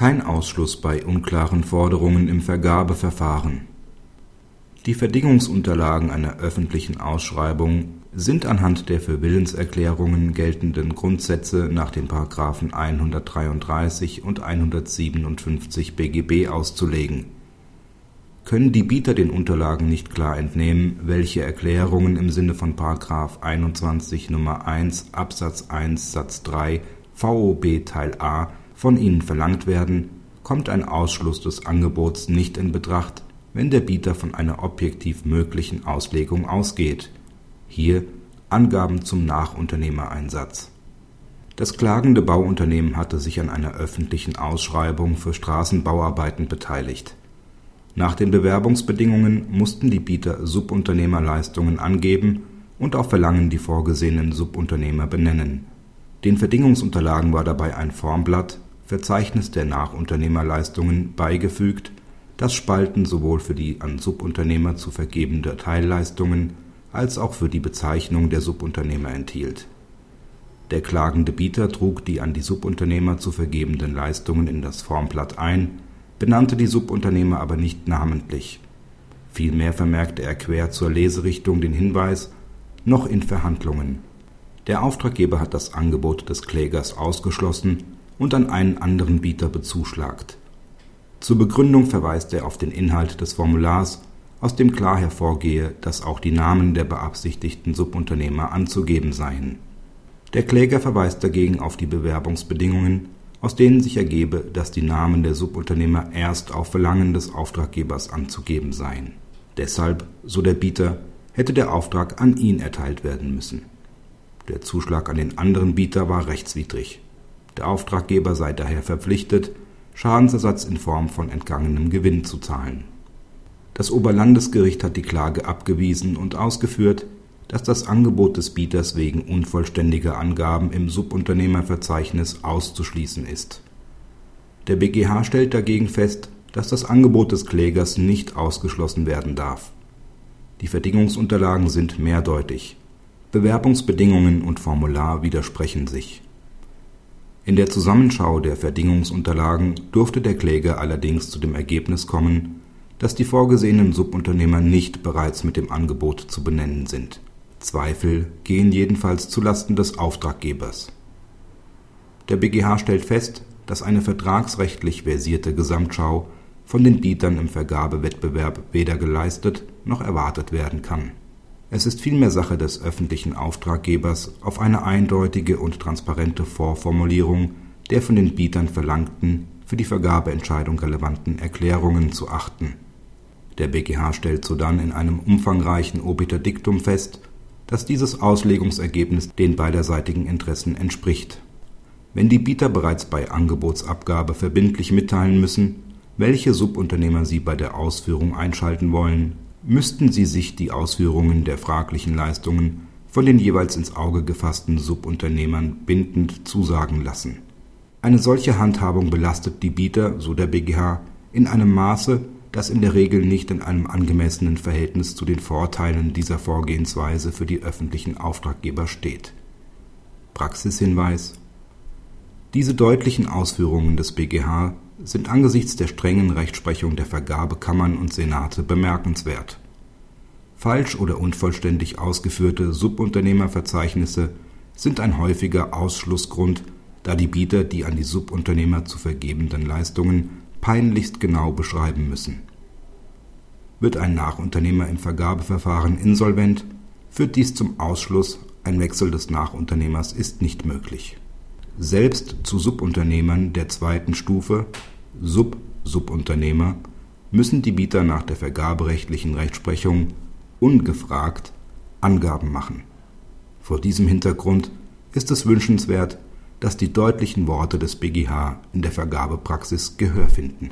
Kein Ausschluss bei unklaren Forderungen im Vergabeverfahren. Die Verdingungsunterlagen einer öffentlichen Ausschreibung sind anhand der für Willenserklärungen geltenden Grundsätze nach den §§ 133 und 157 BGB auszulegen. Können die Bieter den Unterlagen nicht klar entnehmen, welche Erklärungen im Sinne von § 21 Nr. 1 Absatz 1 Satz 3 VOB Teil a von ihnen verlangt werden, kommt ein Ausschluss des Angebots nicht in Betracht, wenn der Bieter von einer objektiv möglichen Auslegung ausgeht (hier Angaben zum Nachunternehmereinsatz). Das klagende Bauunternehmen hatte sich an einer öffentlichen Ausschreibung für Straßenbauarbeiten beteiligt. Nach den Bewerbungsbedingungen mussten die Bieter Subunternehmerleistungen angeben und auf Verlangen die vorgesehenen Subunternehmer benennen. Den Verdingungsunterlagen war dabei ein Formblatt Verzeichnis der Nachunternehmerleistungen beigefügt, das Spalten sowohl für die an Subunternehmer zu vergebende Teilleistungen als auch für die Bezeichnung der Subunternehmer enthielt. Der klagende Bieter trug die an die Subunternehmer zu vergebenden Leistungen in das Formblatt ein, benannte die Subunternehmer aber nicht namentlich. Vielmehr vermerkte er quer zur Leserichtung den Hinweis noch in Verhandlungen. Der Auftraggeber hat das Angebot des Klägers ausgeschlossen und an einen anderen Bieter bezuschlagt. Zur Begründung verweist er auf den Inhalt des Formulars, aus dem klar hervorgehe, dass auch die Namen der beabsichtigten Subunternehmer anzugeben seien. Der Kläger verweist dagegen auf die Bewerbungsbedingungen, aus denen sich ergebe, dass die Namen der Subunternehmer erst auf Verlangen des Auftraggebers anzugeben seien. Deshalb, so der Bieter, hätte der Auftrag an ihn erteilt werden müssen. Der Zuschlag an den anderen Bieter war rechtswidrig der Auftraggeber sei daher verpflichtet, Schadensersatz in Form von entgangenem Gewinn zu zahlen. Das Oberlandesgericht hat die Klage abgewiesen und ausgeführt, dass das Angebot des Bieters wegen unvollständiger Angaben im Subunternehmerverzeichnis auszuschließen ist. Der BGH stellt dagegen fest, dass das Angebot des Klägers nicht ausgeschlossen werden darf. Die Verdingungsunterlagen sind mehrdeutig. Bewerbungsbedingungen und Formular widersprechen sich in der Zusammenschau der Verdingungsunterlagen durfte der Kläger allerdings zu dem Ergebnis kommen, dass die vorgesehenen Subunternehmer nicht bereits mit dem Angebot zu benennen sind. Zweifel gehen jedenfalls zulasten des Auftraggebers. Der BGH stellt fest, dass eine vertragsrechtlich versierte Gesamtschau von den Bietern im Vergabewettbewerb weder geleistet noch erwartet werden kann es ist vielmehr Sache des öffentlichen Auftraggebers, auf eine eindeutige und transparente Vorformulierung der von den Bietern verlangten, für die Vergabeentscheidung relevanten Erklärungen zu achten. Der BGH stellt sodann in einem umfangreichen Obiter Dictum fest, dass dieses Auslegungsergebnis den beiderseitigen Interessen entspricht. Wenn die Bieter bereits bei Angebotsabgabe verbindlich mitteilen müssen, welche Subunternehmer sie bei der Ausführung einschalten wollen müssten sie sich die Ausführungen der fraglichen Leistungen von den jeweils ins Auge gefassten Subunternehmern bindend zusagen lassen. Eine solche Handhabung belastet die Bieter, so der BGH, in einem Maße, das in der Regel nicht in einem angemessenen Verhältnis zu den Vorteilen dieser Vorgehensweise für die öffentlichen Auftraggeber steht. Praxishinweis Diese deutlichen Ausführungen des BGH sind angesichts der strengen Rechtsprechung der Vergabekammern und Senate bemerkenswert. Falsch oder unvollständig ausgeführte Subunternehmerverzeichnisse sind ein häufiger Ausschlussgrund, da die Bieter die an die Subunternehmer zu vergebenden Leistungen peinlichst genau beschreiben müssen. Wird ein Nachunternehmer im Vergabeverfahren insolvent, führt dies zum Ausschluss, ein Wechsel des Nachunternehmers ist nicht möglich selbst zu Subunternehmern der zweiten Stufe (Sub-Subunternehmer) müssen die Bieter nach der vergaberechtlichen Rechtsprechung ungefragt Angaben machen. Vor diesem Hintergrund ist es wünschenswert, dass die deutlichen Worte des BGH in der Vergabepraxis Gehör finden